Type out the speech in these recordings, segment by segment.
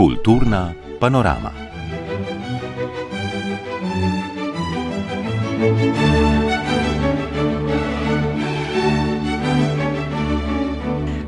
Kulturna panorama.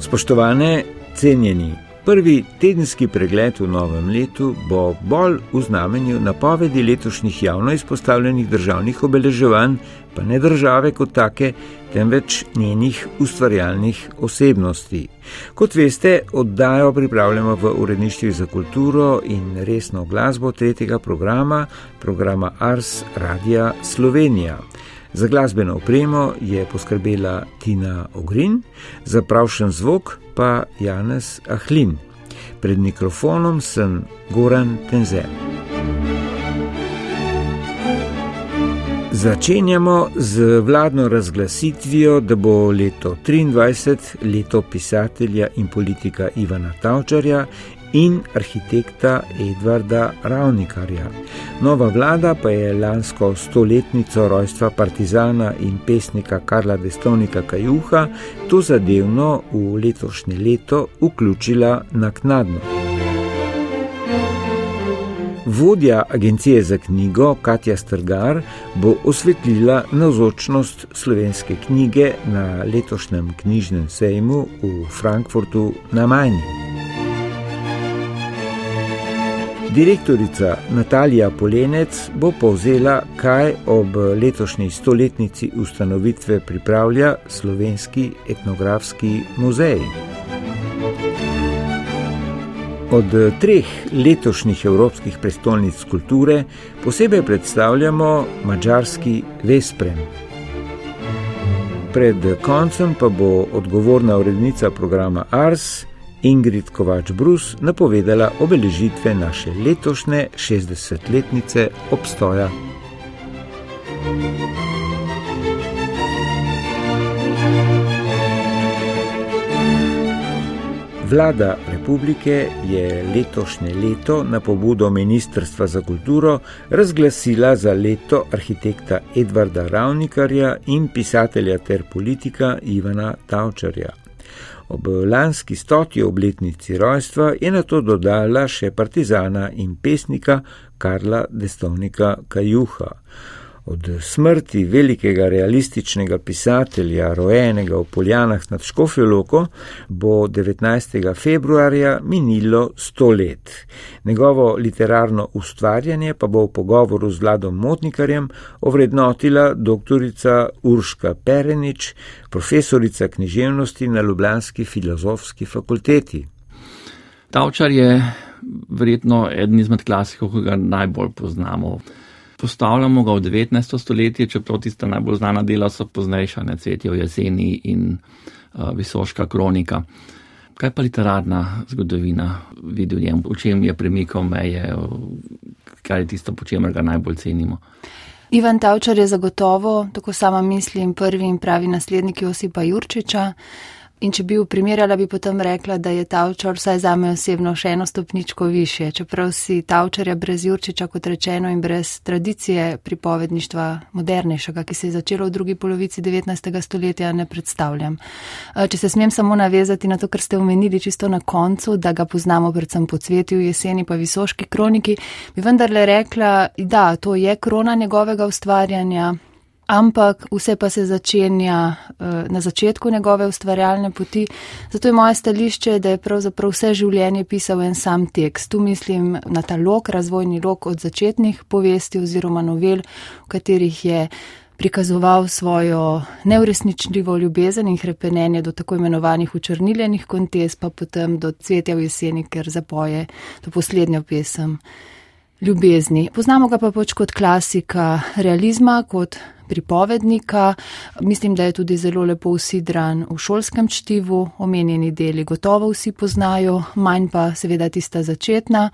Spoštovane, cenjeni, prvi tedenski pregled v novem letu bo bolj v znamenju napovedi letošnjih javno izpostavljenih državnih obeleževanj, pa ne države kot take, temveč njenih ustvarjalnih osebnosti. Kot veste, oddajo pripravljamo v uredništvu za kulturo in resno glasbo tretjega programa, programa Ars Radia Slovenija. Za glasbeno opremo je poskrbela Tina Ogrin, za pravšen zvok pa Janez Ahlin. Pred mikrofonom sem Goran Tenzel. Začenjamo z vladno razglasitvijo, da bo leto 23 leto pisatelja in politika Ivana Tavčarja in arhitekta Edvarda Ravnikarja. Nova vlada pa je lansko stoletnico rojstva partizana in pesnika Karla Destovnika Kajuha to zadevno v letošnje leto vključila naknadno. Vodja agencije za knjigo Katja Strgar bo osvetlila navzočnost slovenske knjige na letošnjem knjižnem sejmu v Frankfurtu na Majni. Direktorica Natalija Polenec bo povzela, kaj ob letošnji stoletnici ustanovitve pripravlja Slovenski etnografski muzej. Od treh letošnjih evropskih prestolnic kulture posebej predstavljamo mačarski Vesprem. Pred koncem pa bo odgovorna urednica programa Ars Ingrid Kovač-Brus napovedala obeležitve naše letošnje 60-letnice obstoja. Vlada republike je letošnje leto na pobudo Ministrstva za kulturo razglasila za leto arhitekta Edvarda Ravnikarja in pisatelja ter politika Ivana Tavčarja. Ob lanski stoti obletnici rojstva je na to dodala še partizana in pesnika Karla Destovnika Kajuha. Od smrti velikega realističnega pisatelja, rojenega v Poljanah nad Škofjoloko, bo 19. februarja minilo sto let. Njegovo literarno ustvarjanje pa bo v pogovoru z Vladom Motnikarjem ovrednotila dr. Urška Perenič, profesorica književnosti na Ljubljanski filozofski fakulteti. Tavčar je verjetno eden izmed klasikov, ki ga najbolj poznamo postavljamo ga v 19. stoletje, čeprav tista najbolj znana dela so poznejša, ne cvetijo jeseni in uh, visoška kronika. Kaj pa literarna zgodovina vidi v njem, v čem je premikal meje, kaj je tisto, po čemer ga najbolj cenimo? Ivan Tavčar je zagotovo, tako sama mislim, prvi in pravi naslednik Josipa Jurčiča. In če bi jo primerjala, bi potem rekla, da je Tavčar vsaj za me osebno še eno stopničko više. Čeprav si Tavčarja brez Jurčiča, kot rečeno, in brez tradicije pripovedništva modernejšega, ki se je začelo v drugi polovici 19. stoletja, ne predstavljam. Eh, če se smem samo navezati na to, kar ste omenili čisto na koncu, da ga poznamo predvsem po cvetju jeseni pa visoški kroniki, bi vendarle rekla, da to je krona njegovega ustvarjanja ampak vse pa se začenja uh, na začetku njegove ustvarjalne poti. Zato je moje stališče, da je pravzaprav vse življenje pisal en sam tekst. Tu mislim na ta lok, razvojni lok od začetnih povesti oziroma novel, v katerih je prikazoval svojo neuresničljivo ljubezen in krepenenje do tako imenovanih učrniljenih kontes, pa potem do cvetja v jeseni, ker zapoje to poslednjo pesem. Ljubezni. Poznamo ga pa pač kot klasika realizma, kot pripovednika. Mislim, da je tudi zelo lepo usidran v šolskem čtivu, omenjeni deli gotovo vsi poznajo, manj pa seveda tista začetna.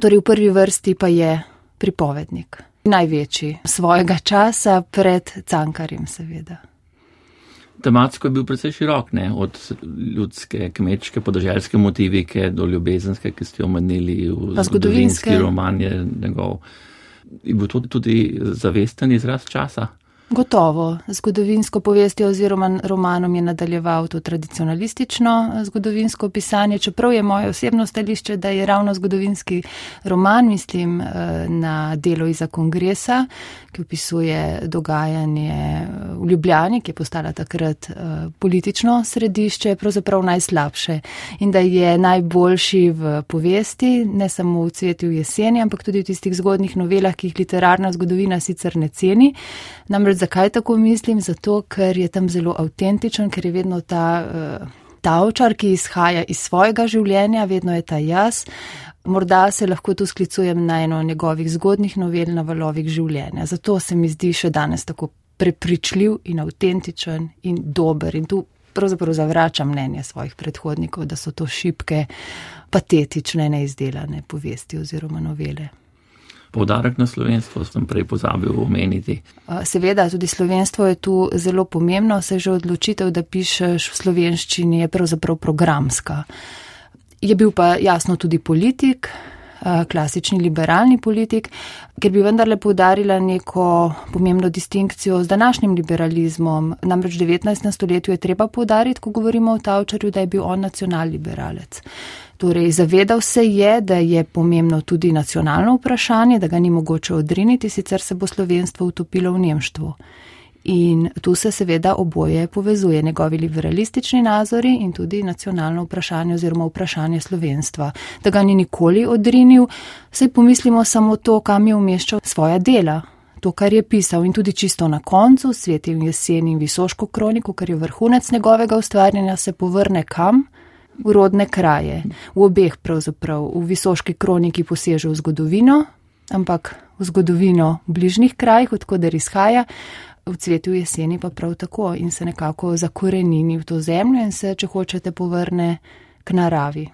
Torej v prvi vrsti pa je pripovednik. Največji svojega časa pred cankarjem, seveda. Tematsko je bil precej širok, ne? od ljudske, kmečke, podeželske motivike do ljubezenske, ki ste jo omenili v zgodovinski roman. Je, njegov, je bil to tudi zavesten izraz časa? Gotovo. Zgodovinsko povestjo oziroma romanom je nadaljeval to tradicionalistično eh, zgodovinsko pisanje, čeprav je moje osebno stališče, da je ravno zgodovinski roman, mislim, eh, na delo iza kongresa, ki opisuje dogajanje eh, v Ljubljani, ki je postala takrat politično središče, pravzaprav najslabše in da je najboljši v povesti, ne samo v cveti v jeseni, ampak tudi v tistih zgodnih novelah, ki jih literarna zgodovina sicer ne ceni. Namreč zakaj tako mislim? Zato, ker je tam zelo avtentičen, ker je vedno ta uh, tavčar, ki izhaja iz svojega življenja, vedno je ta jaz. Morda se lahko tu sklicujem na eno njegovih zgodnih novel na valovih življenja. Zato se mi zdi še danes tako prepričljiv in avtentičen in dober. In tu pravzaprav zavračam mnenje svojih predhodnikov, da so to šipke, patetične, neizdelane povesti oziroma novele. Poudarek na slovenstvo sem prej pozabil omeniti. Seveda, tudi slovenstvo je tu zelo pomembno, se že odločitev, da pišeš v slovenščini, je pravzaprav programska. Je bil pa jasno tudi politik, klasični liberalni politik, ker bi vendarle poudarila neko pomembno distinkcijo z današnjim liberalizmom. Namreč v 19. stoletju je treba poudariti, ko govorimo o Tavčarju, da je bil on nacionalliberalec. Torej, zavedal se je, da je pomembno tudi nacionalno vprašanje, da ga ni mogoče odriniti, sicer se bo slovenstvo utopilo v nemštvu. In tu se seveda oboje povezuje, njegovi liberalistični nazori in tudi nacionalno vprašanje oziroma vprašanje slovenstva. Da ga ni nikoli odrinil, saj pomislimo samo to, kam je umeščal svoja dela. To, kar je pisal in tudi čisto na koncu, sveti v jeseni in visoško kroniko, kar je vrhunec njegovega ustvarjanja, se povrne kam? V rodne kraje. V obeh pravzaprav, v visoški kroniki poseže v zgodovino, ampak v zgodovino bližnjih krajih, odkuder izhaja, v cvetu jeseni pa prav tako in se nekako zakorenini v to zemljo in se, če hočete, povrne k naravi.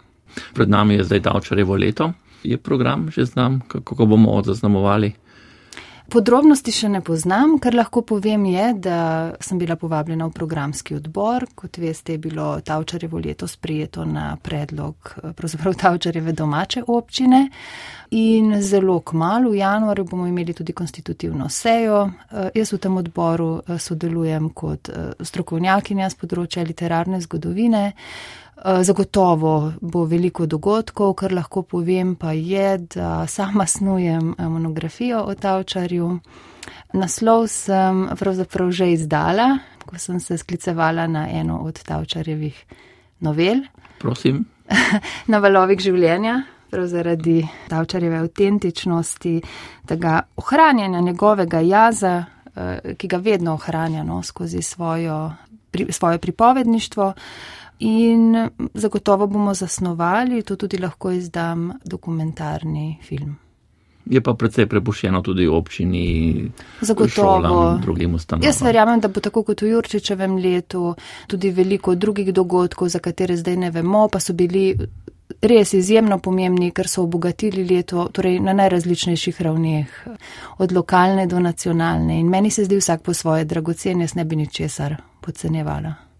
Pred nami je zdaj davčarevo leto. Je program že znam, kako bomo zaznamovali? Podrobnosti še ne poznam, kar lahko povem je, da sem bila povabljena v programski odbor. Kot veste, je bilo Tavčarevo leto sprijeto na predlog pravzaprav Tavčareve domače občine in zelo kmalo v januarju bomo imeli tudi konstitutivno sejo. Eh, jaz v tem odboru eh, sodelujem kot eh, strokovnjakinja z področja literarne zgodovine. Eh, zagotovo bo veliko dogodkov, kar lahko povem pa je, da sama snujem eh, monografijo o Tavčarju. Naslov sem pravzaprav že izdala, ko sem se sklicevala na eno od Tavčarjevih novel. Prosim. na valovih življenja, prav zaradi Tavčarjeve avtentičnosti, tega ohranjanja njegovega jaza, eh, ki ga vedno ohranja no, skozi svojo, pri, svoje pripovedništvo in zagotovo bomo zasnovali, to tudi lahko izdam dokumentarni film. Je pa predvsej prepuščeno tudi občini, zagotovo drugim ustanovam. Jaz verjamem, da bo tako kot v Jurčičevem letu tudi veliko drugih dogodkov, za katere zdaj ne vemo, pa so bili res izjemno pomembni, ker so obogatili leto torej na najrazličnejših ravneh, od lokalne do nacionalne. In meni se zdi vsak po svoje dragocen, jaz ne bi ničesar podcenjevala.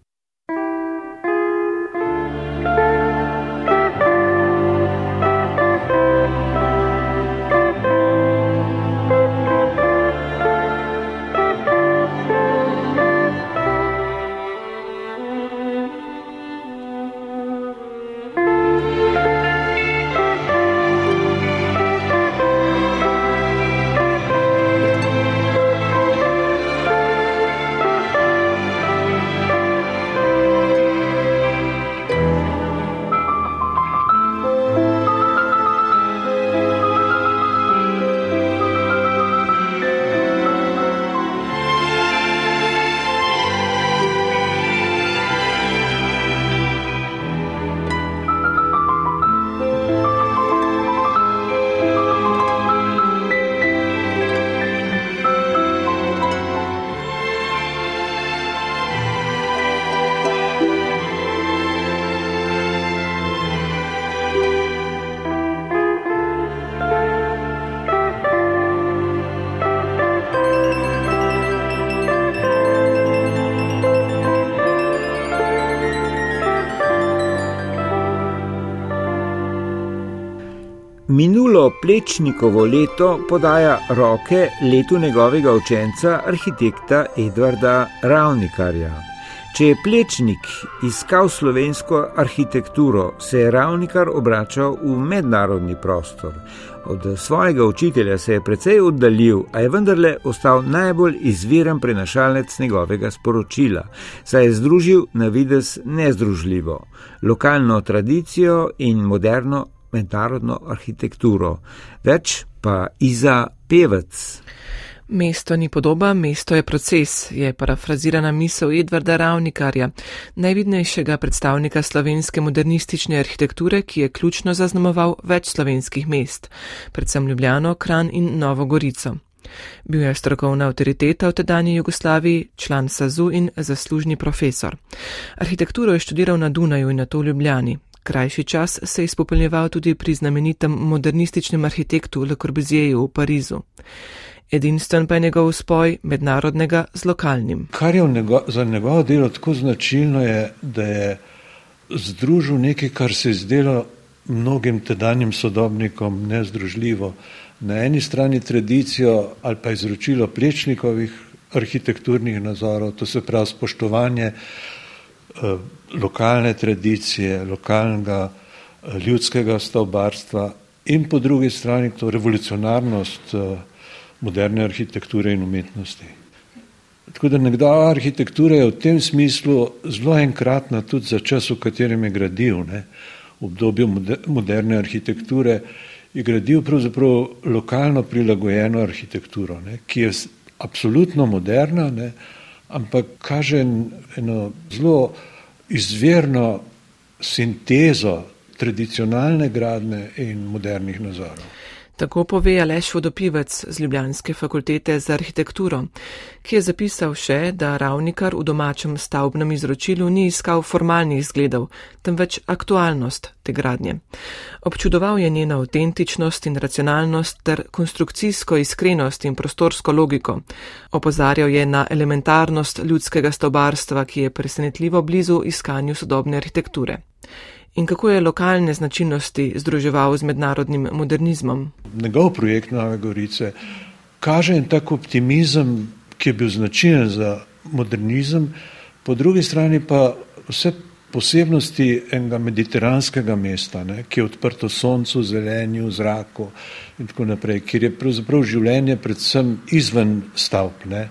Minulo plečnikovo leto podaja roke letu njegovega učenca, arhitekta Edvarda Ravnikarja. Če je plečnik iskal slovensko arhitekturo, se je Ravnikar obračal v mednarodni prostor. Od svojega učitelja se je precej oddaljil, a je vendarle ostal najbolj izviren prenašalec njegovega sporočila, saj je združil na vides nezdružljivo, lokalno tradicijo in moderno mednarodno arhitekturo. Več pa Iza Pevec. Mesto ni podoba, mesto je proces, je parafrazirana misel Edvarda Ravnikarja, najvidnejšega predstavnika slovenske modernistične arhitekture, ki je ključno zaznamoval več slovenskih mest, predvsem Ljubljano, Kran in Novo Gorico. Bil je strokovna avtoriteta v tedanji Jugoslaviji, član SAZU in zaslužni profesor. Arhitekturo je študiral na Dunaju in na to v Ljubljani. Krajši čas se je izpopolnjeval tudi pri znamenitem modernističnem arhitektu Le Corbusierju v Parizu edinstven pa je njegov spoj mednarodnega z lokalnim. Kar je njego, za njegovo delo tako značilno, je, da je združil nekaj, kar se je zdelo mnogim tedanjim sodobnikom nezdružljivo. Na eni strani tradicijo ali pa izročilo plečnikovih arhitekturnih nazorov, to se pravi spoštovanje eh, lokalne tradicije, lokalnega eh, ljudskega stavbarstva in po drugi strani to revolucionarnost eh, moderne arhitekture in umetnosti. Tako da nekdaj arhitektura je v tem smislu zelo enkratna tudi za čas, v katerem je gradil, ne, v obdobju moderne arhitekture, je gradil pravzaprav lokalno prilagojeno arhitekturo, ne, ki je absolutno moderna, ne, ampak kaže eno zelo izvirno sintezo tradicionalne gradne in modernih nazorov. Tako pove Aleš Vodopivec z Ljubljanske fakultete za arhitekturo, ki je zapisal še, da ravnikar v domačem stavbnem izročilu ni iskal formalnih izgledov, temveč aktualnost te gradnje. Občudoval je njeno avtentičnost in racionalnost ter konstrukcijsko iskrenost in prostorsko logiko. Opozarjal je na elementarnost ljudskega stavbarstva, ki je presenetljivo blizu iskanju sodobne arhitekture in kako je lokalne značilnosti združeval z mednarodnim modernizmom. Njegov projekt Nove Gorice kaže en tak optimizem, ki je bil značilen za modernizem, po drugi strani pa vse posebnosti enega mediteranskega mesta, ne, ki je odprto soncu, zelenju, zraku in tako naprej, kjer je pravzaprav življenje predvsem izven stavb. Ne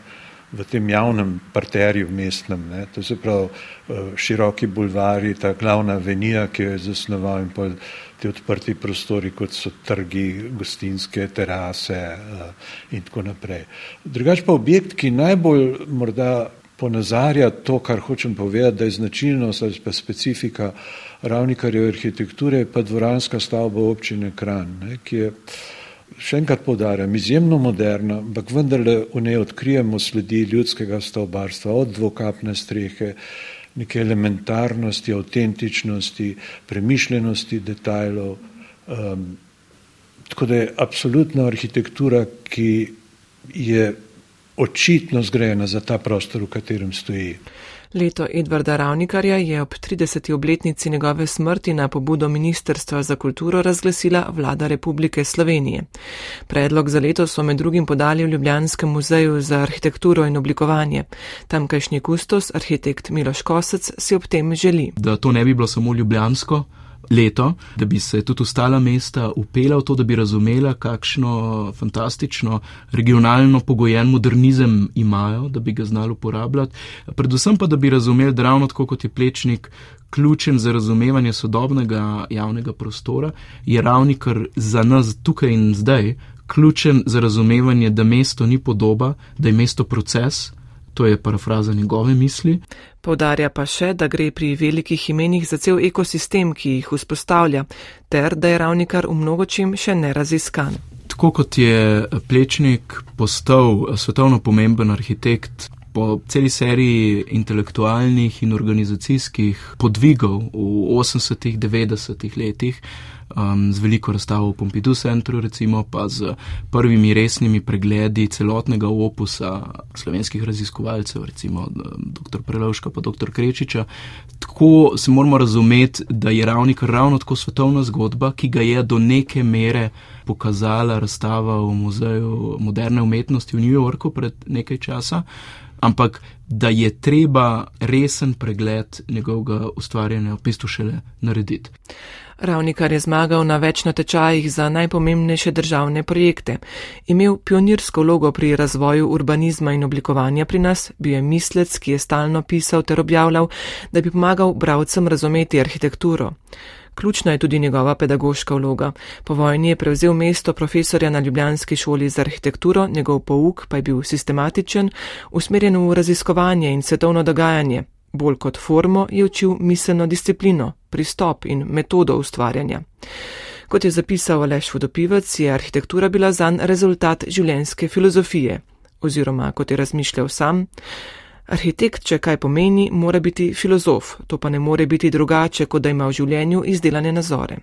v tem javnem parterju mestnem, ne, to se pravi eh, široki bulvari, ta glavna avenija, ki jo je zasnoval in ti odprti prostori, kot so trgi, gostinske terase eh, in tako naprej. Drugač pa objekt, ki najbolj morda ponazarja to, kar hočem povedati, da je značilnost ali pa specifika ravnikarjeve arhitekture, pa dvoranska stavba občine Kran, ne, ki je še enkrat podarjam, izjemno moderna, ampak vendarle v njej odkrijemo sledi ljudskega stavbarstva, od dvokapne strehe, neke elementarnosti, avtentičnosti, premišljenosti detajlov. Um, tako da je absolutna arhitektura, ki je očitno zgrajena za ta prostor, v katerem stoji. Leto Edvarda Ravnikarja je ob 30. obletnici njegove smrti na pobudo Ministrstva za kulturo razglasila vlada Republike Slovenije. Predlog za leto so med drugim podali v Ljubljanskem muzeju za arhitekturo in oblikovanje. Tamkajšnji kustos, arhitekt Miloš Kosec, si ob tem želi. Da to ne bi bilo samo ljubljansko, leto, da bi se tudi ostala mesta upela v to, da bi razumela, kakšno fantastično regionalno pogojen modernizem imajo, da bi ga znali uporabljati. Predvsem pa, da bi razumeli, da ravno tako kot je plečnik ključen za razumevanje sodobnega javnega prostora, je ravnikar za nas tukaj in zdaj ključen za razumevanje, da mesto ni podoba, da je mesto proces. To je parafraza njegove misli. Povdarja pa še, da gre pri velikih imenih za cel ekosistem, ki jih vzpostavlja, ter da je ravnikar v mnogočem še neraziskan. Tako kot je Plečnik postal svetovno pomemben arhitekt po celi seriji intelektualnih in organizacijskih podvigov v 80-ih, 90-ih letih, um, z veliko razstavo v Pompidou centru, recimo pa z prvimi resnimi pregledi celotnega opusa slovenskih raziskovalcev, recimo dr. Prelovška pa dr. Krečiča. Tako se moramo razumeti, da je ravnikar ravno tako svetovna zgodba, ki ga je do neke mere pokazala razstava v Muzeju moderne umetnosti v New Yorku pred nekaj časa ampak da je treba resen pregled njegovega ustvarjanja v bistvu šele narediti. Ravnikar je zmagal na več natečajih za najpomembnejše državne projekte. Imel pionirsko vlogo pri razvoju urbanizma in oblikovanja pri nas, bil je mislec, ki je stalno pisal ter objavljal, da bi pomagal bravcem razumeti arhitekturo. Ključna je tudi njegova pedagoška vloga. Po vojni je prevzel mesto profesorja na Ljubljanski šoli za arhitekturo, njegov pouk pa je bil sistematičen, usmerjen v raziskovanje in svetovno dogajanje. Bolj kot formo je učil miselno disciplino, pristop in metodo ustvarjanja. Kot je zapisal Aleš Vodopivec, je arhitektura bila zanj rezultat življenjske filozofije, oziroma kot je razmišljal sam, Arhitekt, če kaj pomeni, mora biti filozof, to pa ne more biti drugače, kot da ima v življenju izdelane nazore.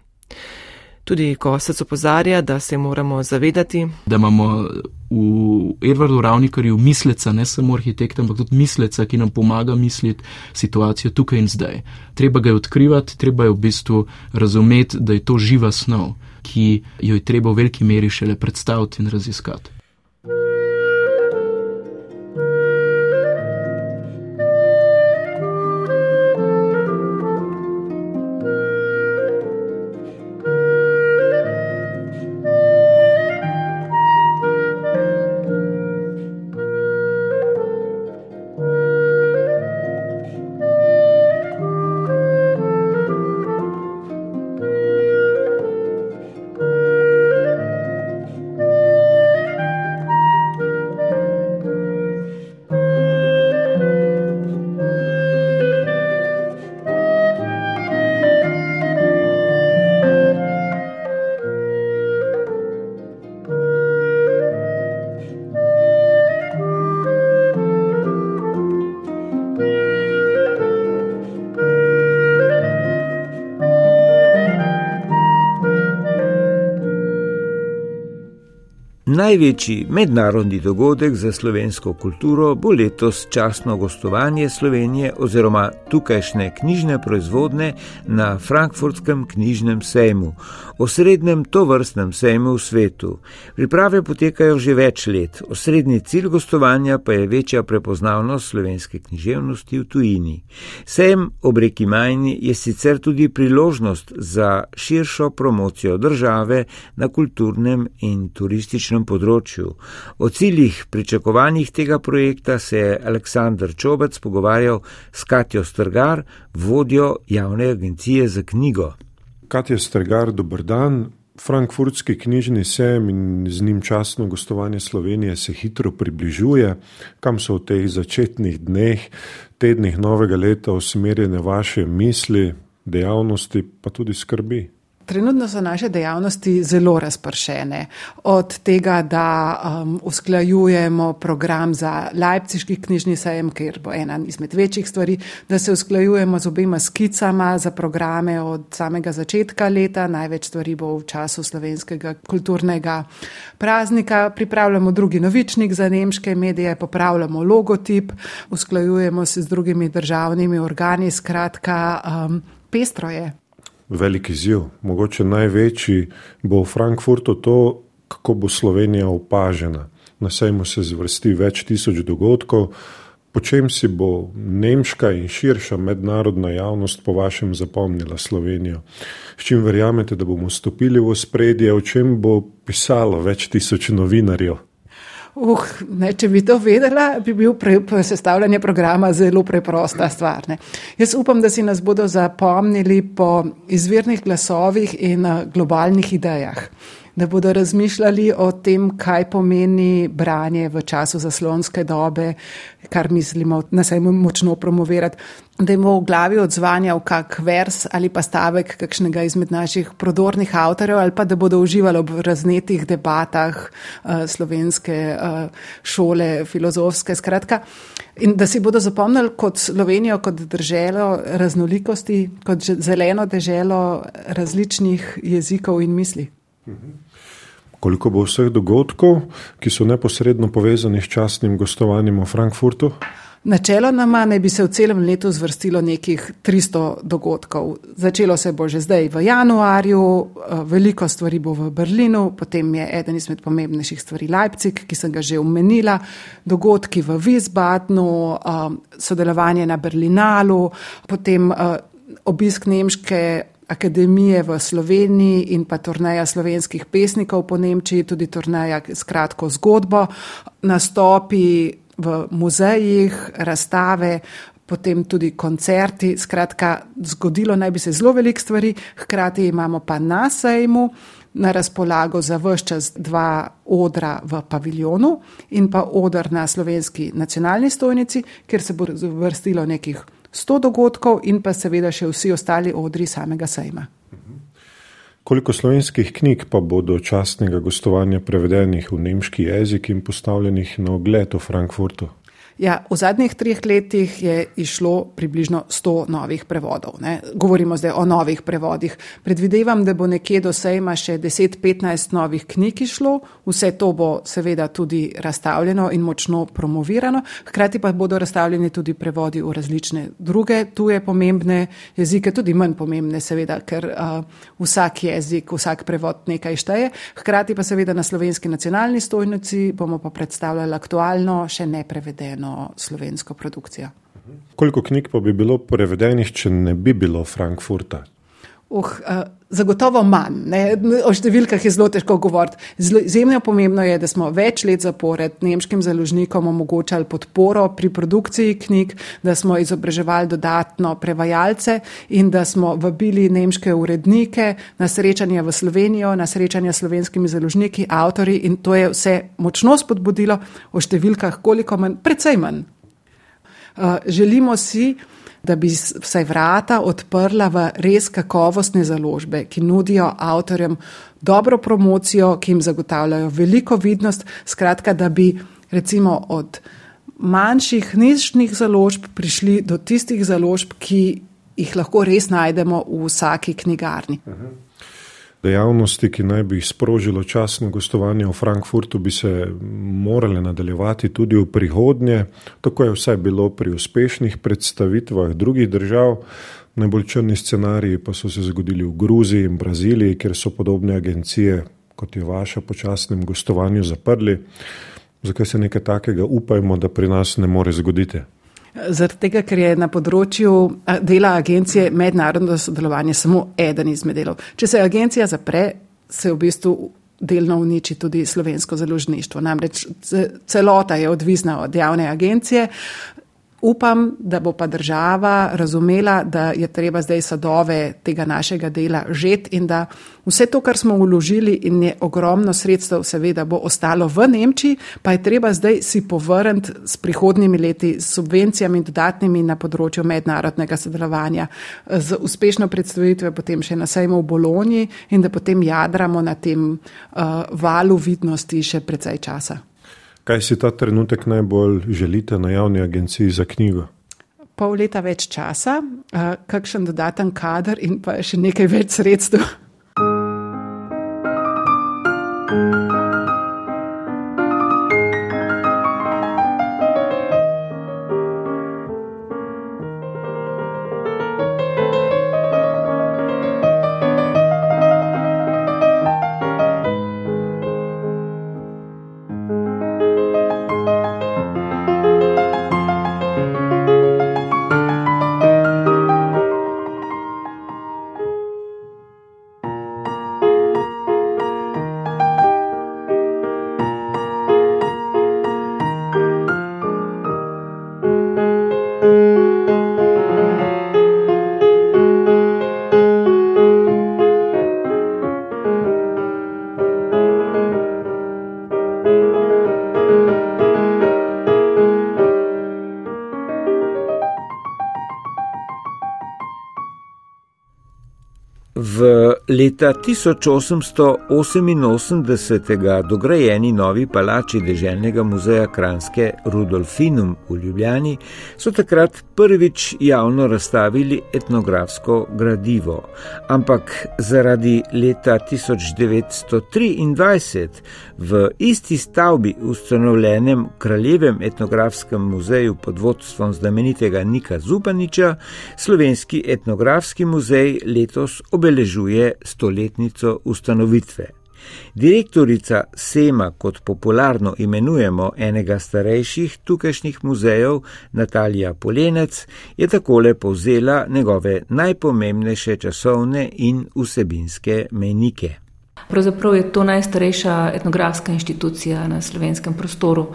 Tudi ko se opozarja, da se moramo zavedati, da imamo v Edvardu Ravnikarju misleca, ne samo arhitekta, ampak tudi misleca, ki nam pomaga misliti situacijo tukaj in zdaj. Treba ga je odkrivati, treba je v bistvu razumeti, da je to živa snov, ki jo je treba v veliki meri šele predstaviti in raziskati. Največji mednarodni dogodek za slovensko kulturo bo letos časno gostovanje Slovenije oziroma tukajšnje knjižne proizvodne na Frankfurtskem knjižnem sejmu, osrednjem tovrstnem sejmu v svetu. Priprave potekajo že več let, osrednji cilj gostovanja pa je večja prepoznavnost slovenske književnosti v tujini. Sejem ob reki Majni je sicer tudi priložnost za širšo promocijo države na kulturnem in turističnem področju. O ciljih pričakovanjih tega projekta se je Aleksandr Čobec pogovarjal s Katjo Strgar, vodjo javne agencije za knjigo. Katja Strgar, dober dan. Frankfurtski knjižni sejem in z njim časno gostovanje Slovenije se hitro približuje, kam so v teh začetnih dneh, tednih novega leta usmerjene vaše misli, dejavnosti, pa tudi skrbi. Trenutno so naše dejavnosti zelo razpršene. Od tega, da um, usklajujemo program za Leipziški knjižni sejem, ker bo ena izmed večjih stvari, da se usklajujemo z obema skicama za programe od samega začetka leta. Največ stvari bo v času slovenskega kulturnega praznika. Pripravljamo drugi novičnik za nemške medije, popravljamo logotip, usklajujemo se z drugimi državnimi organi. Skratka, um, pestro je velik izziv. Mogoče največji bo v Frankfurtu to, kako bo Slovenija opažena. Na sejmu se zvrsti več tisoč dogodkov, po čem si bo nemška in širša mednarodna javnost po vašem zapomnila Slovenijo. S čim verjamete, da bomo stopili v spredje, o čem bo pisalo več tisoč novinarjev? Uh, ne, če bi to vedela, bi bil pre, sestavljanje programa zelo preprosta stvar. Ne. Jaz upam, da si nas bodo zapomnili po izvirnih glasovih in uh, globalnih idejah. Da bodo razmišljali o tem, kaj pomeni branje v času zaslonske dobe, kar mislimo na sejmu močno promovirati, da jim v glavi odzvanjal kak vers ali pa stavek kakšnega izmed naših prodornih avtorjev ali pa da bodo uživali ob raznetih debatah uh, slovenske uh, šole, filozofske, skratka. In da si bodo zapomnili kot Slovenijo, kot državo raznolikosti, kot zeleno deželo različnih jezikov in misli. Koliko bo vseh dogodkov, ki so neposredno povezani s častnim gostovanjem v Frankfurtu? Načeloma naj bi se v celem letu zvrstilo nekih 300 dogodkov. Začelo se bo že zdaj v januarju, eh, veliko stvari bo v Berlinu, potem je eden izmed pomembnejših stvari Leipzig, ki sem ga že omenila, dogodki v Wiesbadenu, eh, sodelovanje na Berlinalu, potem eh, obisk nemške akademije v Sloveniji in pa turneja slovenskih pesnikov po Nemčiji, tudi turneja s kratko zgodbo, nastopi v muzejih, razstave, potem tudi koncerti. Skratka, zgodilo naj bi se zelo velik stvari, hkrati imamo pa na sejmu na razpolago za vse čas dva odra v paviljonu in pa odr na slovenski nacionalni stojnici, kjer se bo vrstilo nekih 100 dogodkov in pa seveda še vsi ostali odri samega sejma. Koliko slovenskih knjig pa bo do častnega gostovanja prevedenih v nemški jezik in postavljenih na ogled v Frankfurtu? Ja, v zadnjih treh letih je išlo približno 100 novih prevodov. Ne. Govorimo zdaj o novih prevodih. Predvidevam, da bo nekje do sejma še 10-15 novih knjig išlo. Vse to bo seveda tudi razstavljeno in močno promovirano. Hkrati pa bodo razstavljeni tudi prevodi v različne druge tuje pomembne jezike, tudi manj pomembne, seveda, ker uh, vsak jezik, vsak prevod nekaj šteje. Hkrati pa seveda na slovenski nacionalni stojnici bomo pa predstavljali aktualno, še neprevedeno slovensko produkcijo. Koliko knjig pa bi bilo prevedenih, če ne bi bilo Frankfurta? Uh, uh, zagotovo manj. Ne? O številkah je zelo težko govoriti. Izjemno pomembno je, da smo več let zapored nemškim založnikom omogočali podporo pri produkciji knjig, da smo izobraževali dodatno prevajalce in da smo vabili nemške urednike na srečanja v Slovenijo, na srečanja s slovenskimi založniki, avtori in to je vse močno spodbudilo o številkah, koliko manj, precej manj. Uh, želimo si, da bi vsaj vrata odprla v res kakovostne založbe, ki nudijo avtorjem dobro promocijo, ki jim zagotavljajo veliko vidnost, skratka, da bi recimo od manjših nišnih založb prišli do tistih založb, ki jih lahko res najdemo v vsaki knjigarni. Uh -huh dejavnosti, ki naj bi jih sprožilo časno gostovanje v Frankfurtu, bi se morale nadaljevati tudi v prihodnje. Tako je vsaj bilo pri uspešnih predstavitvah drugih držav. Najbolj črni scenariji pa so se zgodili v Gruziji in Braziliji, kjer so podobne agencije, kot je vaša, po časnem gostovanju zaprli. Zakaj se nekaj takega upajmo, da pri nas ne more zgoditi? Zaradi tega, ker je na področju dela agencije mednarodno sodelovanje samo eden izmed delov. Če se agencija zapre, se v bistvu delno uniči tudi slovensko založništvo. Namreč celota je odvisna od javne agencije, Upam, da bo pa država razumela, da je treba zdaj sadove tega našega dela žet in da vse to, kar smo uložili in je ogromno sredstev, seveda bo ostalo v Nemčiji, pa je treba zdaj si povrniti s prihodnimi leti s subvencijami in dodatnimi na področju mednarodnega sodelovanja, z uspešno predstavitvijo potem še na sejmu v Bolonji in da potem jadramo na tem uh, valu vidnosti še precej časa. Kaj si ta trenutek najbolj želite na javni agenciji za knjigo? Pol leta več časa, kakšen dodaten kader in pa še nekaj več sredstev. Leta 1888 dograjeni novi palači Deželnega muzeja Kranske Rudolfinum v Ljubljani so takrat prvič javno razstavili etnografsko gradivo. Ampak zaradi leta 1923 v isti stavbi ustanovljenem Kraljevem etnografskem muzeju pod vodstvom znamenitega Nika Zupaniča, Slovenski etnografski muzej letos obeležuje stoletnico ustanovitve. Direktorica Sema, kot popularno imenujemo enega starejših tukajšnjih muzejev, Natalija Polenec, je takole povzela njegove najpomembnejše časovne in vsebinske menike. Pravzaprav je to najstarejša etnografska inštitucija na slovenskem prostoru.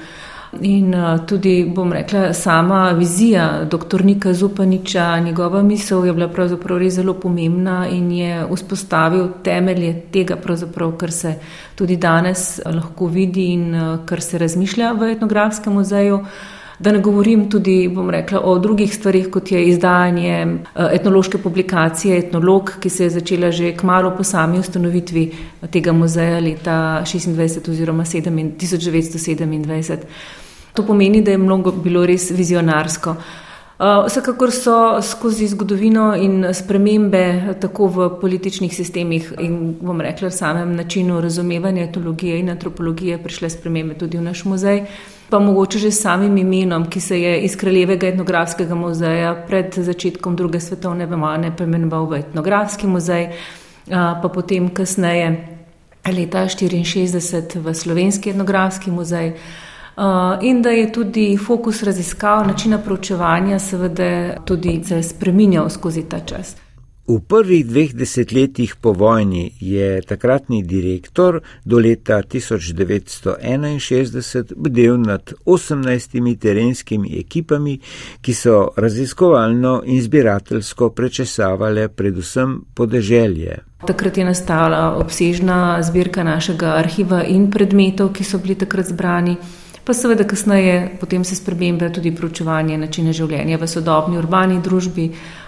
In uh, tudi, bom rekla, sama vizija dr. Nika Zupaniča, njegova misel je bila pravzaprav res zelo pomembna in je vzpostavil temelje tega, kar se tudi danes lahko vidi in uh, kar se razmišlja v etnografskem muzeju. Da ne govorim tudi, bom rekla, o drugih stvarih, kot je izdajanje uh, etnološke publikacije Etnolog, ki se je začela že kmalo po sami ustanovitvi tega muzeja leta 26 oziroma 1927. To pomeni, da je mnogo bilo res vizionarsko. Uh, vsekakor so skozi zgodovino in spremembe tako v političnih sistemih in, bom rekla, samem načinu razumevanja etologije in antropologije prišle spremembe tudi v naš muzej, pa mogoče že samim imenom, ki se je iz Kraljevega etnografskega muzeja pred začetkom druge svetovne vojne preimenoval v etnografski muzej, pa potem kasneje leta 1964 v Slovenski etnografski muzej. Uh, in da je tudi fokus raziskav, načina proučevanja, seveda, tudi se spremenjal skozi ta čas. V prvih dveh desetletjih po vojni je takratni direktor do leta 1961 bdel nad 18 terenskimi ekipami, ki so raziskovalno in zbirateljsko prečesavale predvsem podeželje. Takrat je nastala obsežna zbirka našega arhiva in predmetov, ki so bili takrat zbrani pa seveda kasneje potem se spremembe tudi proučevanje načina življenja v sodobni urbani družbi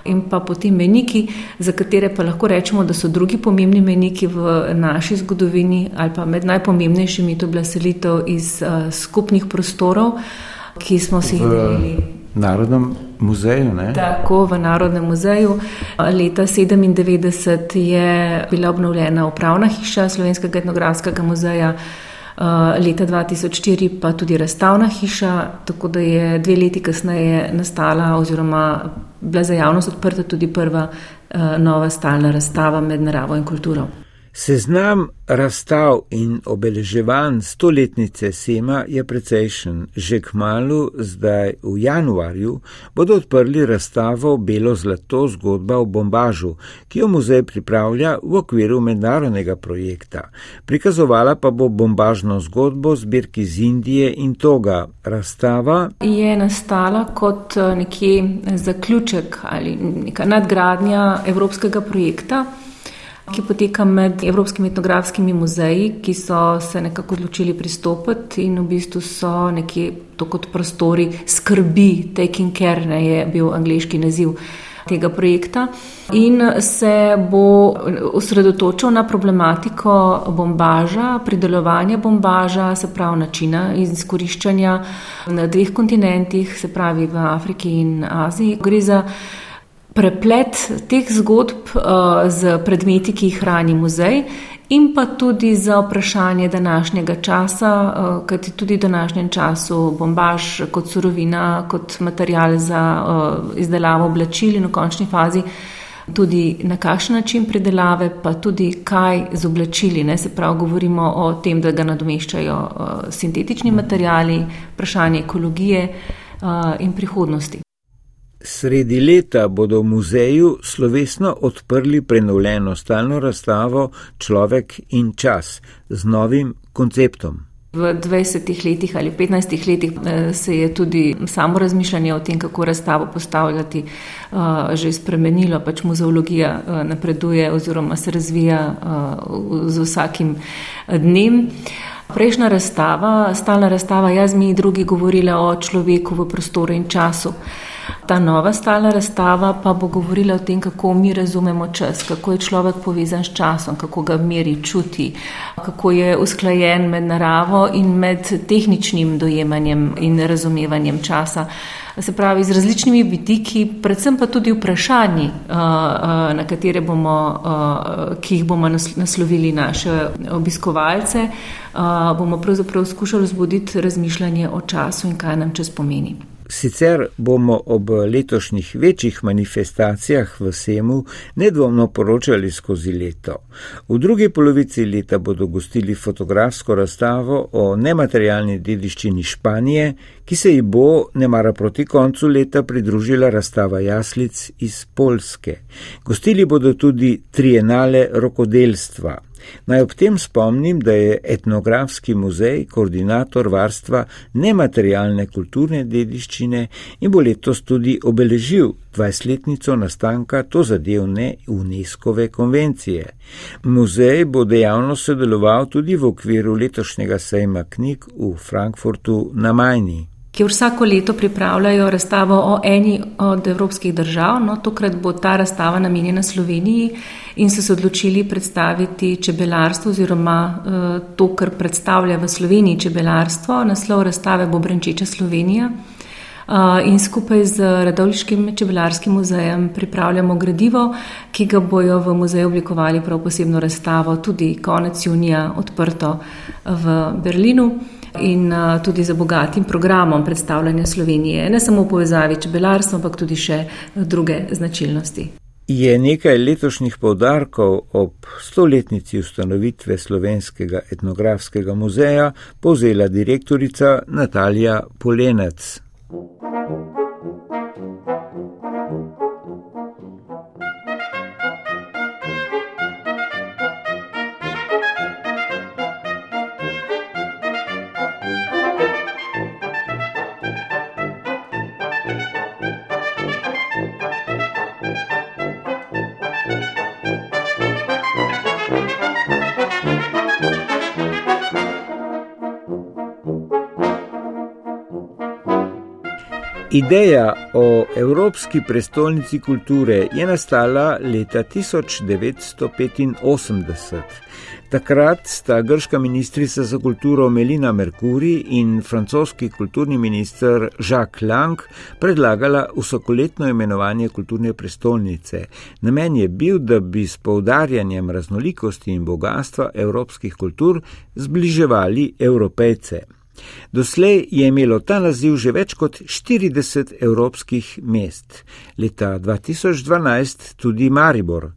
in pa potem meniki, za katere pa lahko rečemo, da so drugi pomembni meniki v naši zgodovini ali pa med najpomembnejšimi, to je bila selitev iz uh, skupnih prostorov, ki smo si jih delili. Narodnem muzeju. Ne? Tako v Narodnem muzeju. Leta 1997 je bila obnovljena upravna hiša Slovenskega etnografskega muzeja. Eh, leta 2004 pa tudi razstavna hiša, tako da je dve leti kasneje nastala oziroma bila za javnost odprta tudi prva uh, nova stalna razstava med naravo in kulturo. Seznam razstav in obeleževanj stoletnice Sema je precejšen. Že k malu, zdaj v januarju, bodo odprli razstavo Belo zlato zgodba o bombažu, ki jo muzej pripravlja v okviru mednarodnega projekta. Prikazovala pa bo bombažno zgodbo zbirki iz Indije in Toga. Razstava je nastala kot eh, nekje zaključek ali neka nadgradnja evropskega projekta ki poteka med Evropskimi etnografskimi muzeji, ki so se nekako odločili pristopiti in v bistvu so nekje to kot prostori skrbi, taking care, ne je bil angliški naziv tega projekta in se bo osredotočil na problematiko bombaža, pridelovanja bombaža, se pravi načina izkoriščanja na dveh kontinentih, se pravi v Afriki in Aziji. Gre za preplet teh zgodb uh, z predmeti, ki jih hrani muzej, in pa tudi za vprašanje današnjega časa, uh, kajti tudi v današnjem času bombaž kot surovina, kot material za uh, izdelavo oblačil in v končni fazi. Tudi na kakšen način predelave, pa tudi kaj z oblačili. Ne? Se pravi, govorimo o tem, da ga nadomeščajo uh, sintetični materiali, vprašanje ekologije uh, in prihodnosti. Sredi leta bodo v muzeju slovesno odprli prenovljeno stalno razstavo Človek in čas z novim konceptom. V 20 letih ali 15 letih eh, se je tudi samo razmišljanje o tem, kako razstavo postavljati, eh, že spremenilo. Pač muzeologija eh, napreduje oziroma se razvija z vsakim dnem. Prejšnja razstava, stalna razstava, jaz mi drugi govorila o človeku v prostoru in času. Ta nova stalna razstava pa bo govorila o tem, kako mi razumemo čas, kako je človek povezan s časom, kako ga meri, čuti, kako je usklajen med naravo in med tehničnim dojemanjem in razumevanjem časa. Se pravi, z različnimi vidiki, predvsem pa tudi vprašanji, na katere bomo, ki jih bomo naslovili naše obiskovalce, bomo pravzaprav skušali vzbuditi razmišljanje o času in kaj nam čas pomeni. Sicer bomo ob letošnjih večjih manifestacijah v Semu nedvomno poročali skozi leto. V drugi polovici leta bodo gostili fotografsko razstavo o nematerialni dediščini Španije, ki se ji bo, ne mara proti koncu leta, pridružila razstava jaslic iz Polske. Gostili bodo tudi trienale rokodelstva. Naj ob tem spomnim, da je etnografski muzej koordinator varstva nematerialne kulturne dediščine in bo letos tudi obeležil 20-letnico nastanka to zadevne UNESCO-ve konvencije. Muzej bo dejavno sodeloval tudi v okviru letošnjega sejma knjig v Frankfurtu na Majni ki vsako leto pripravljajo razstavo o eni od evropskih držav. No, tokrat bo ta razstava namenjena Sloveniji in so se odločili predstaviti čebelarstvo oziroma uh, to, kar predstavlja v Sloveniji čebelarstvo. Naslov razstave bo Brančeča Slovenija. Uh, in skupaj z Radovliškim čebelarskim muzejem pripravljamo gradivo, ki ga bojo v muzeju oblikovali prav posebno razstavo, tudi konec junija odprto v Berlinu in tudi za bogatim programom predstavljanja Slovenije, ne samo v povezavi čebelarstva, ampak tudi še druge značilnosti. Je nekaj letošnjih povdarkov ob stoletnici ustanovitve Slovenskega etnografskega muzeja povzela direktorica Natalija Polenec. Ideja o Evropski prestolnici kulture je nastala leta 1985. Takrat sta grška ministrica za kulturo Melina Mercuri in francoski kulturni minister Jacques Lang predlagala vsakoletno imenovanje kulturne prestolnice. Namen je bil, da bi s poudarjanjem raznolikosti in bogatstva evropskih kultur zbliževali evropejce. Doslej je imelo ta naziv že več kot 40 evropskih mest, leta 2012 tudi Maribor.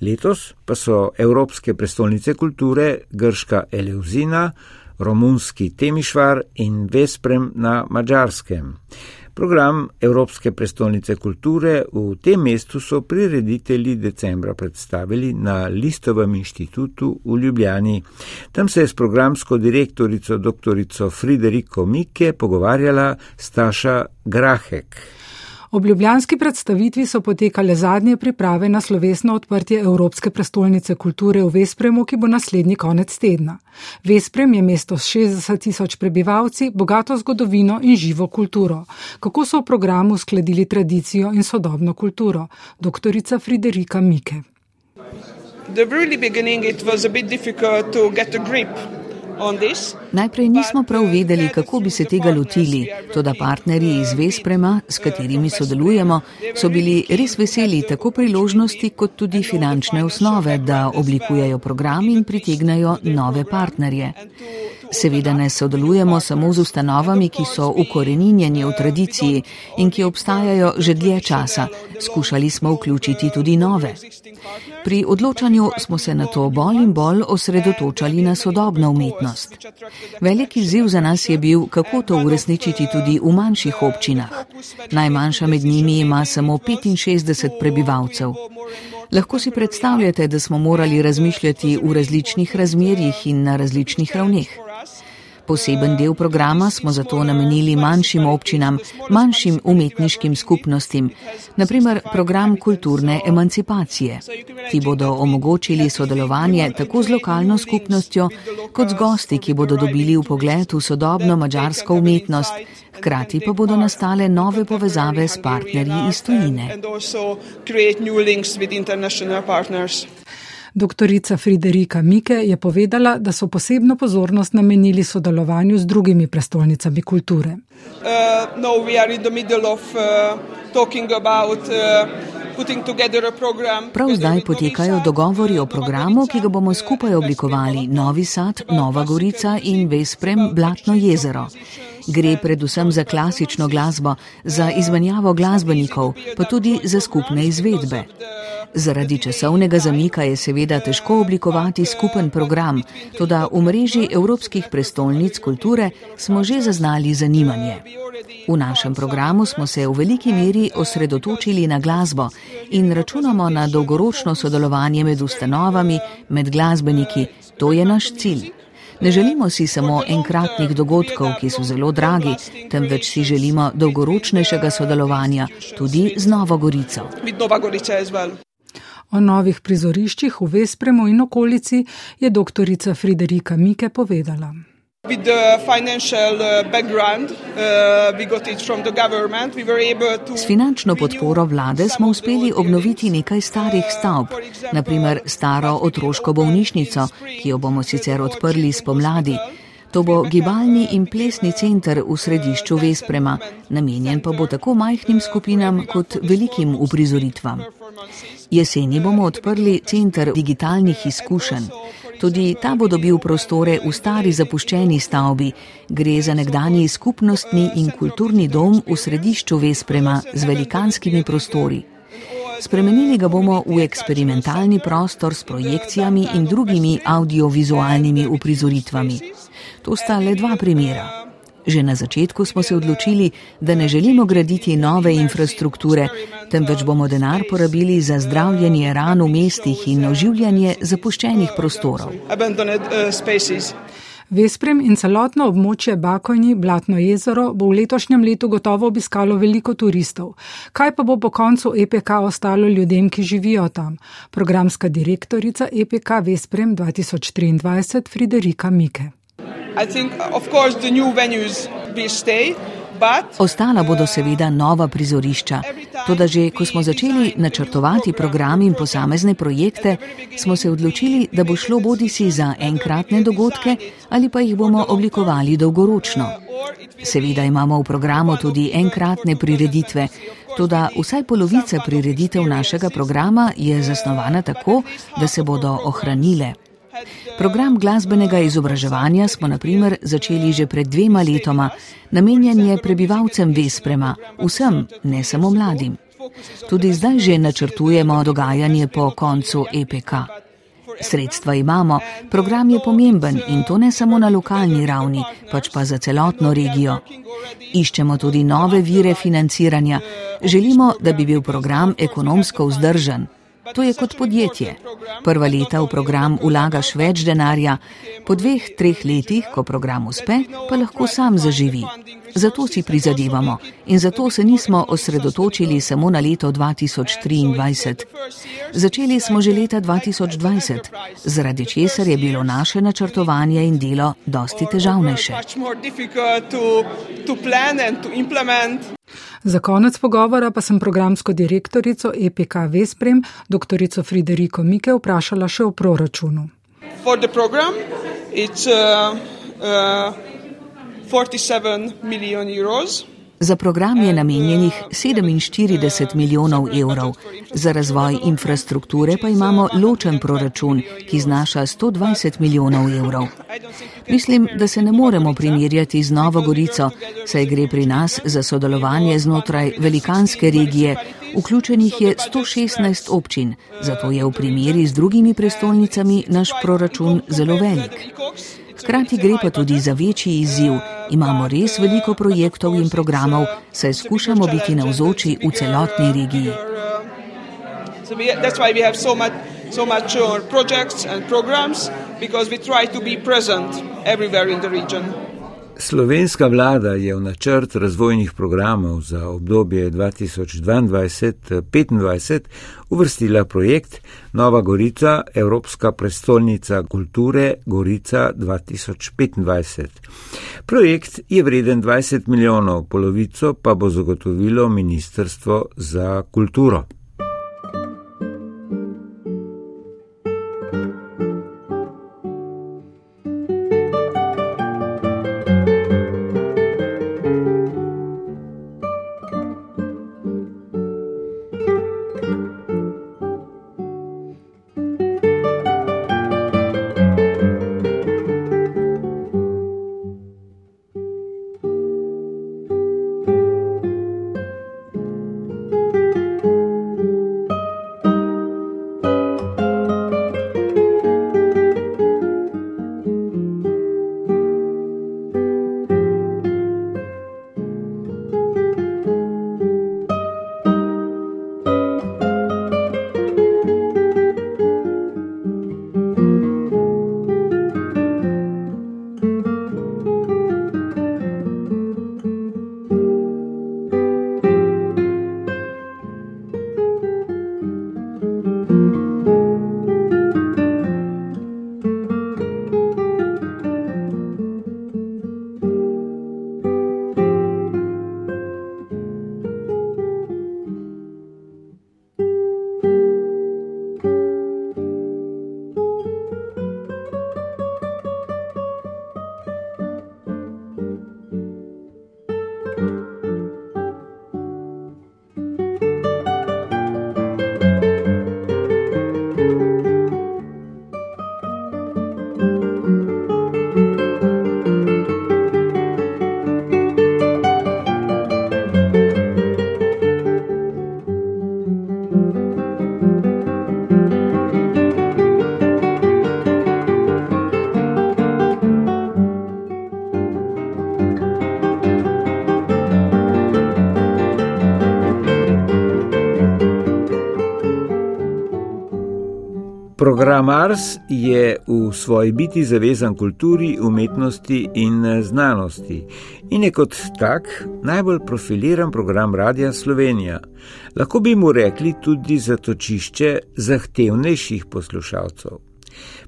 Letos pa so Evropske prestolnice kulture Grška Eleuzina, Romunski Temišvar in Vesprem na Mačarskem. Program Evropske prestolnice kulture v tem mestu so prireditelji decembra predstavili na Listovem inštitutu v Ljubljani. Tam se je s programsko direktorico dr. Frideriko Mike pogovarjala Staša Grahek. Ob ljubljanski predstavitvi so potekale zadnje priprave na slovesno odprtje Evropske prestolnice kulture v Vespremu, ki bo naslednji konec tedna. Vesprem je mesto s 60 tisoč prebivalci, bogato zgodovino in živo kulturo. Kako so v programu skladili tradicijo in sodobno kulturo? Doktorica Friderika Mike. The really beginning it was a bit difficult to get a grip Najprej nismo prav vedeli, kako bi se tega lotili, toda partnerji iz Vesprema, s katerimi sodelujemo, so bili res veseli tako priložnosti kot tudi finančne osnove, da oblikujejo program in pritegnajo nove partnerje. Seveda ne sodelujemo samo z ustanovami, ki so ukoreninjeni v tradiciji in ki obstajajo že dlje časa. Skušali smo vključiti tudi nove. Pri odločanju smo se na to bolj in bolj osredotočali na sodobno umetnost. Veliki ziv za nas je bil, kako to uresničiti tudi v manjših občinah. Najmanjša med njimi ima samo 65 prebivalcev. Lahko si predstavljate, da smo morali razmišljati v različnih razmerjih in na različnih ravneh. Poseben del programa smo zato namenili manjšim občinam, manjšim umetniškim skupnostim, naprimer program kulturne emancipacije. Ti bodo omogočili sodelovanje tako z lokalno skupnostjo, kot z gosti, ki bodo dobili v pogled v sodobno mađarsko umetnost, hkrati pa bodo nastale nove povezave s partnerji iz tujine. Doktorica Friderika Mike je povedala, da so posebno pozornost namenili sodelovanju z drugimi prestolnicami kulture. Uh, no, Prav zdaj potekajo dogovori o programu, ki ga bomo skupaj oblikovali: Novi Sad, Nova Gorica in Vesprem Blatno jezero. Gre predvsem za klasično glasbo, za izmenjavo glasbenikov, pa tudi za skupne izvedbe. Zaradi časovnega zamika je seveda težko oblikovati skupen program, tudi v mreži evropskih prestolnic kulture smo že zaznali zanimanje. V našem programu smo se v veliki meri osredotočili na glasbo in računamo na dolgoročno sodelovanje med ustanovami, med glasbeniki. To je naš cilj. Ne želimo si samo enkratnih dogodkov, ki so zelo dragi, temveč si želimo dolgoročnejšega sodelovanja tudi z Novo Gorico. O novih prizoriščih v Vespremu in okolici je doktorica Friderika Mike povedala. Uh, uh, S finančno podporo vlade smo uspeli obnoviti nekaj starih stavb, naprimer staro otroško bolnišnico, ki jo bomo sicer odprli spomladi. To bo gibalni in plesni center v središču Vesprema, namenjen pa bo tako majhnim skupinam kot velikim uprizoritvam. Jeseni bomo odprli center digitalnih izkušenj. Tudi ta bo dobil prostore v stari zapuščeni stavbi. Gre za nekdani skupnostni in kulturni dom v središču Vesprema z velikanskimi prostori. Spremenili ga bomo v eksperimentalni prostor s projekcijami in drugimi audiovizualnimi uprizoritvami. To sta le dva primera. Že na začetku smo se odločili, da ne želimo graditi nove infrastrukture, temveč bomo denar porabili za zdravljenje ran v mestih in oživljanje zapuščenih prostorov. Vesprem in celotno območje Bakojni, Blatno jezero, bo v letošnjem letu gotovo obiskalo veliko turistov. Kaj pa bo po koncu EPK ostalo ljudem, ki živijo tam? Programska direktorica EPK Vesprem 2023 Friderika Mike. Ostala bodo seveda nova prizorišča. Toda že, ko smo začeli načrtovati program in posamezne projekte, smo se odločili, da bo šlo bodi si za enkratne dogodke ali pa jih bomo oblikovali dolgoročno. Seveda imamo v programu tudi enkratne prireditve, toda vsaj polovica prireditev našega programa je zasnovana tako, da se bodo ohranile. Program glasbenega izobraževanja smo naprimer začeli že pred dvema letoma, namenjen je prebivalcem Vesprema, vsem, ne samo mladim. Tudi zdaj že načrtujemo dogajanje po koncu EPK. Sredstva imamo, program je pomemben in to ne samo na lokalni ravni, pač pa za celotno regijo. Iščemo tudi nove vire financiranja. Želimo, da bi bil program ekonomsko vzdržen. To je kot podjetje. Prva leta v program vlagaš več denarja, po dveh, treh letih, ko program uspe, pa lahko sam zaživi. Zato si prizadevamo in zato se nismo osredotočili samo na leto 2023. Začeli smo že leta 2020, zaradi česar je bilo naše načrtovanje in delo dosti težavnejše. Za konec pogovora pa sem programsko direktorico EPK Vesprem, dr. Frideriko Mike, vprašala še o proračunu. Program, uh, uh, 47 milijonov evrov. Za program je namenjenih 47 milijonov evrov, za razvoj infrastrukture pa imamo ločen proračun, ki znaša 120 milijonov evrov. Mislim, da se ne moremo primerjati z Novo Gorico, saj gre pri nas za sodelovanje znotraj velikanske regije, vključenih je 116 občin, zato je v primeri z drugimi prestolnicami naš proračun zelo velik. Hkrati gre pa tudi za večji izziv. Imamo res veliko projektov in programov, saj skušamo biti navzoči v celotni regiji. So much projects and programs because we try to be present everywhere in the region. Slovenska vlada je v načrt razvojnih programov za obdobje 2022-2025 uvrstila projekt Nova Gorica, Evropska prestolnica kulture Gorica 2025. Projekt je vreden 20 milijonov, polovico pa bo zagotovilo Ministrstvo za kulturo. Program Ars je v svoji biti zavezan kulturi, umetnosti in znanosti in je kot tak najbolj profiliran program Radia Slovenija. Lahko bi mu rekli tudi zatočišče zahtevnejših poslušalcev.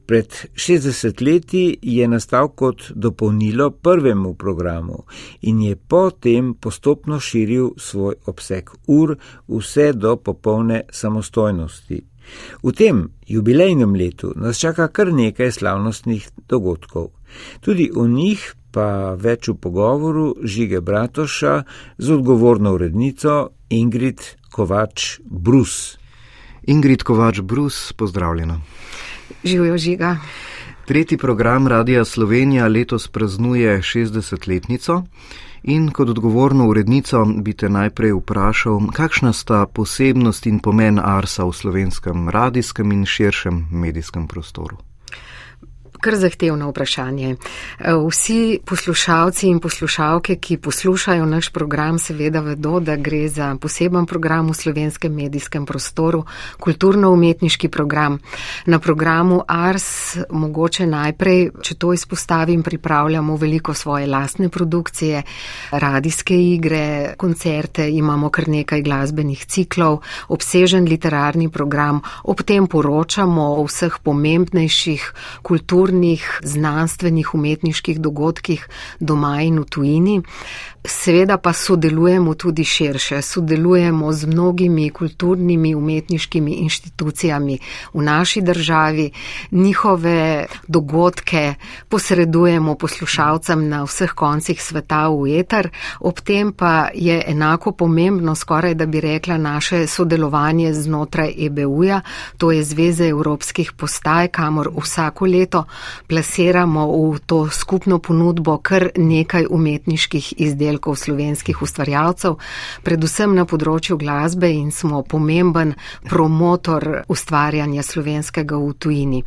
Pred 60 leti je nastal kot dopolnilo prvemu programu in je potem postopno širil svoj obseg ur vse do popolne samostojnosti. V tem jubilejnem letu nas čaka kar nekaj slavnostnih dogodkov. Tudi o njih pa več v pogovoru Žige Bratoša z odgovorno urednico Ingrid Kovač Brus. Ingrid Kovač Brus, pozdravljena. Živijo žiga. Tretji program Radia Slovenija letos praznuje 60-letnico. In kot odgovorno urednico bi te najprej vprašal, kakšna sta posebnost in pomen Arsa v slovenskem radijskem in širšem medijskem prostoru? Kar zahtevno vprašanje. Eh, vsi poslušalci in poslušalke, ki poslušajo naš program, seveda vedo, da gre za poseben program v slovenskem medijskem prostoru, kulturno-umetniški program. Na programu Ars mogoče najprej, če to izpostavim, pripravljamo veliko svoje lastne produkcije, radijske igre, koncerte, imamo kar nekaj glasbenih ciklov, obsežen literarni program, ob tem poročamo o vseh pomembnejših kulturnih kulturnih, znanstvenih, umetniških dogodkih doma in v tujini. Seveda pa sodelujemo tudi širše, sodelujemo z mnogimi kulturnimi, umetniškimi inštitucijami v naši državi, njihove dogodke posredujemo poslušalcem na vseh koncih sveta v eter, ob tem pa je enako pomembno, skoraj da bi rekla, naše sodelovanje znotraj EBU-ja, to je Zveze evropskih postaj, kamor vsako leto plasiramo v to skupno ponudbo kar nekaj umetniških izdelkov slovenskih ustvarjalcev, predvsem na področju glasbe in smo pomemben promotor ustvarjanja slovenskega v tujini.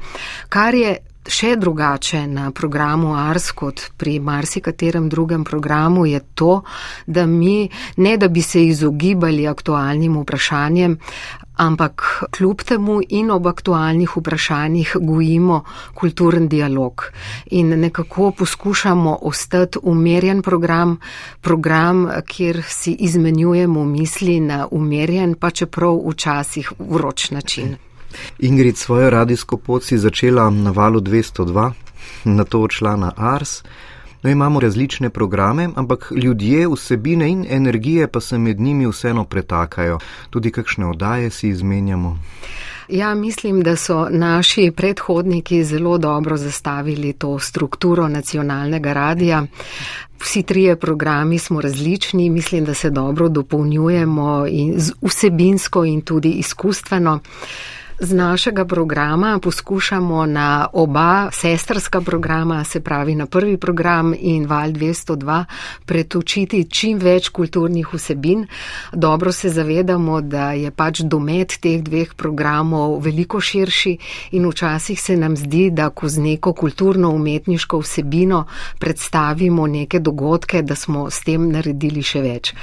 Kar je še drugače na programu Ars kot pri marsikaterem drugem programu je to, da mi ne da bi se izogibali aktualnim vprašanjem, ampak kljub temu in ob aktualnih vprašanjih gojimo kulturen dialog in nekako poskušamo ostati umerjen program, program, kjer si izmenjujemo misli na umerjen, pa čeprav včasih vroč način. Ingrid svojo radijsko pot si začela na valu 202, na to odšla na Ars. No, imamo različne programe, ampak ljudje, vsebine in energije pa se med njimi vseeno pretakajo. Tudi kakšne oddaje si izmenjamo. Ja, mislim, da so naši predhodniki zelo dobro zastavili to strukturo nacionalnega radija. Vsi trije programi smo različni, mislim, da se dobro dopolnjujemo in vsebinsko in tudi izkustveno. Z našega programa poskušamo na oba sestrska programa, se pravi na prvi program in val 202, pretočiti čim več kulturnih vsebin. Dobro se zavedamo, da je pač domet teh dveh programov veliko širši in včasih se nam zdi, da ko z neko kulturno-umetniško vsebino predstavimo neke dogodke, da smo s tem naredili še več.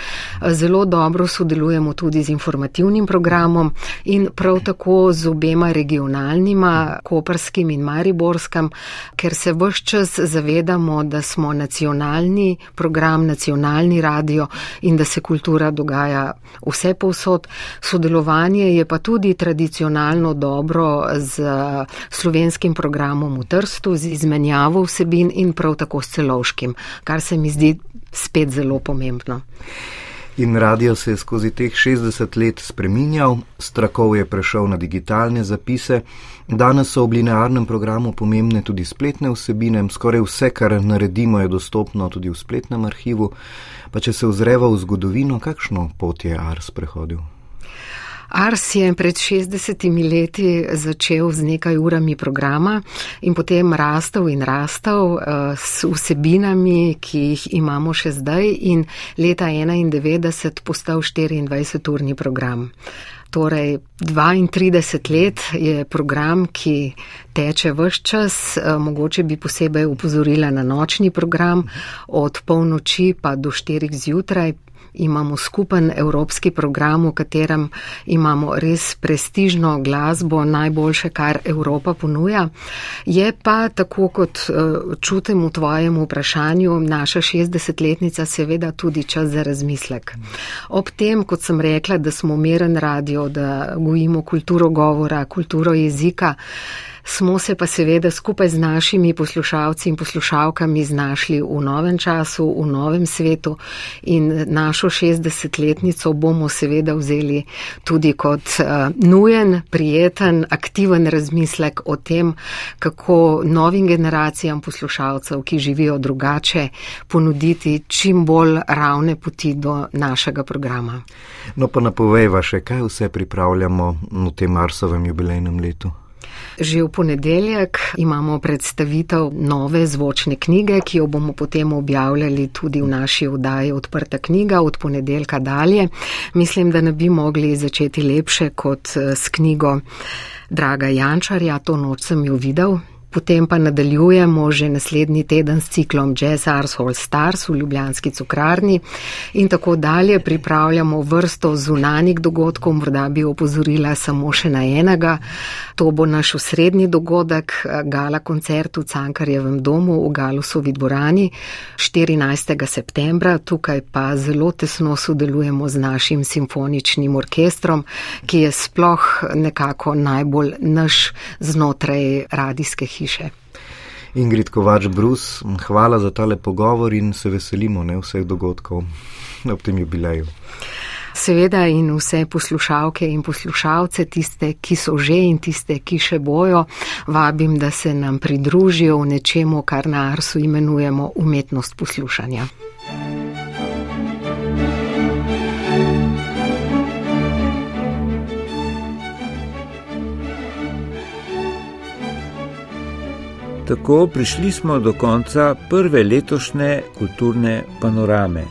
Zelo dobro sodelujemo tudi z informativnim programom in prav tako z obema regionalnima, Koperskim in Mariborskem, ker se vse čas zavedamo, da smo nacionalni program, nacionalni radio in da se kultura dogaja vse povsod. Sodelovanje je pa tudi tradicionalno dobro z slovenskim programom v Trstu, z izmenjavo vsebin in prav tako s celovškim, kar se mi zdi spet zelo pomembno. In radio se je skozi teh 60 let spreminjal, strakov je prešel na digitalne zapise, danes so v linearnem programu pomembne tudi spletne vsebine, skoraj vse, kar naredimo, je dostopno tudi v spletnem arhivu. Pa če se ozreva v zgodovino, kakšno pot je Ars prehodil? Ars je pred 60 leti začel z nekaj urami programa in potem rastel in rastel uh, s vsebinami, ki jih imamo še zdaj in leta 91 postal 24-urni program. Torej, 32 let je program, ki teče vse čas, eh, mogoče bi posebej upozorila na nočni program od polnoči pa do 4 zjutraj, imamo skupen evropski program, v katerem imamo res prestižno glasbo, najboljše, kar Evropa ponuja. Je pa tako, kot eh, čutim v tvojem vprašanju, naša 60-letnica seveda tudi čas za razmislek. Ob tem, kot sem rekla, da smo meren radio, da gojimo kulturo govora, kulturo jezika, smo se pa seveda skupaj z našimi poslušalci in poslušalkami znašli v novem času, v novem svetu in našo 60-letnico bomo seveda vzeli tudi kot uh, nujen, prijeten, aktiven razmislek o tem, kako novim generacijam poslušalcev, ki živijo drugače, ponuditi čim bolj ravne poti do našega programa. No pa napovejva še, kaj vse pripravljamo v tem Marsovem jubilejnem letu. Že v ponedeljek imamo predstavitev nove zvočne knjige, ki jo bomo potem objavljali tudi v naši vdaji Odprta knjiga od ponedeljka dalje. Mislim, da ne bi mogli začeti lepše kot eh, s knjigo Draga Jančarja, to noč sem jo videl. Potem pa nadaljujemo že naslednji teden s ciklom Jazz Ars All Stars v Ljubljanski cukrarni in tako dalje. Pripravljamo vrsto zunanih dogodkov, morda bi opozorila samo še na enega. To bo naš osrednji dogodek, gala koncert v Cankarjevem domu v Galusovi dvorani 14. septembra. Tukaj pa zelo tesno sodelujemo z našim simfoničnim orkestrom, ki je sploh nekako najbolj naš znotraj radijske hiše hiše. Ingrid Kovač Brus, hvala za tale pogovor in se veselimo ne, vseh dogodkov ob tem jubileju. Seveda in vse poslušalke in poslušalce, tiste, ki so že in tiste, ki še bojo, vabim, da se nam pridružijo v nečemu, kar na Arsu imenujemo umetnost poslušanja. Tako prišli smo do konca prve letošnje kulturne panorame.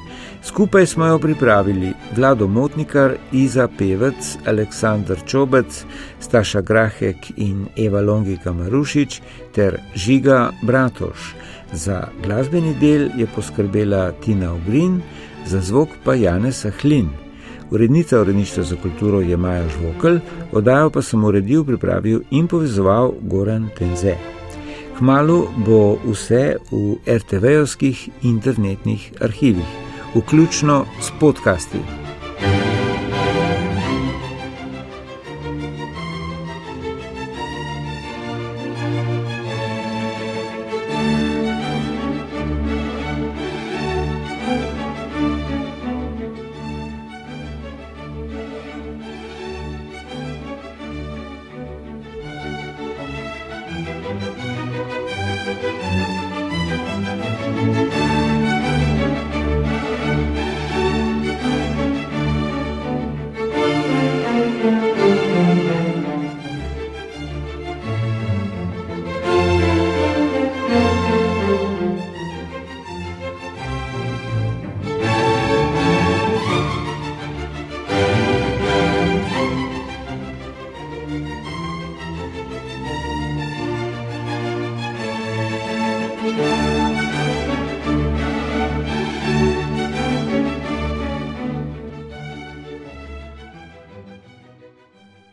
Skupaj smo jo pripravili Vlado Motnikar, Iza Pevec, Aleksandr Čobec, Staša Grahek in Eva Longika Marušič ter Žiga Bratoš. Za glasbeni del je poskrbela Tina Ogrin, za zvok pa Janesa Hlin. Urednica uredništva za kulturo je Maja Žvokl, oddajo pa sem uredil, pripravil in povezoval Goran Tenze. Kmalu bo vse v RTV-ovskih internetnih arhivih, vključno s podcasti.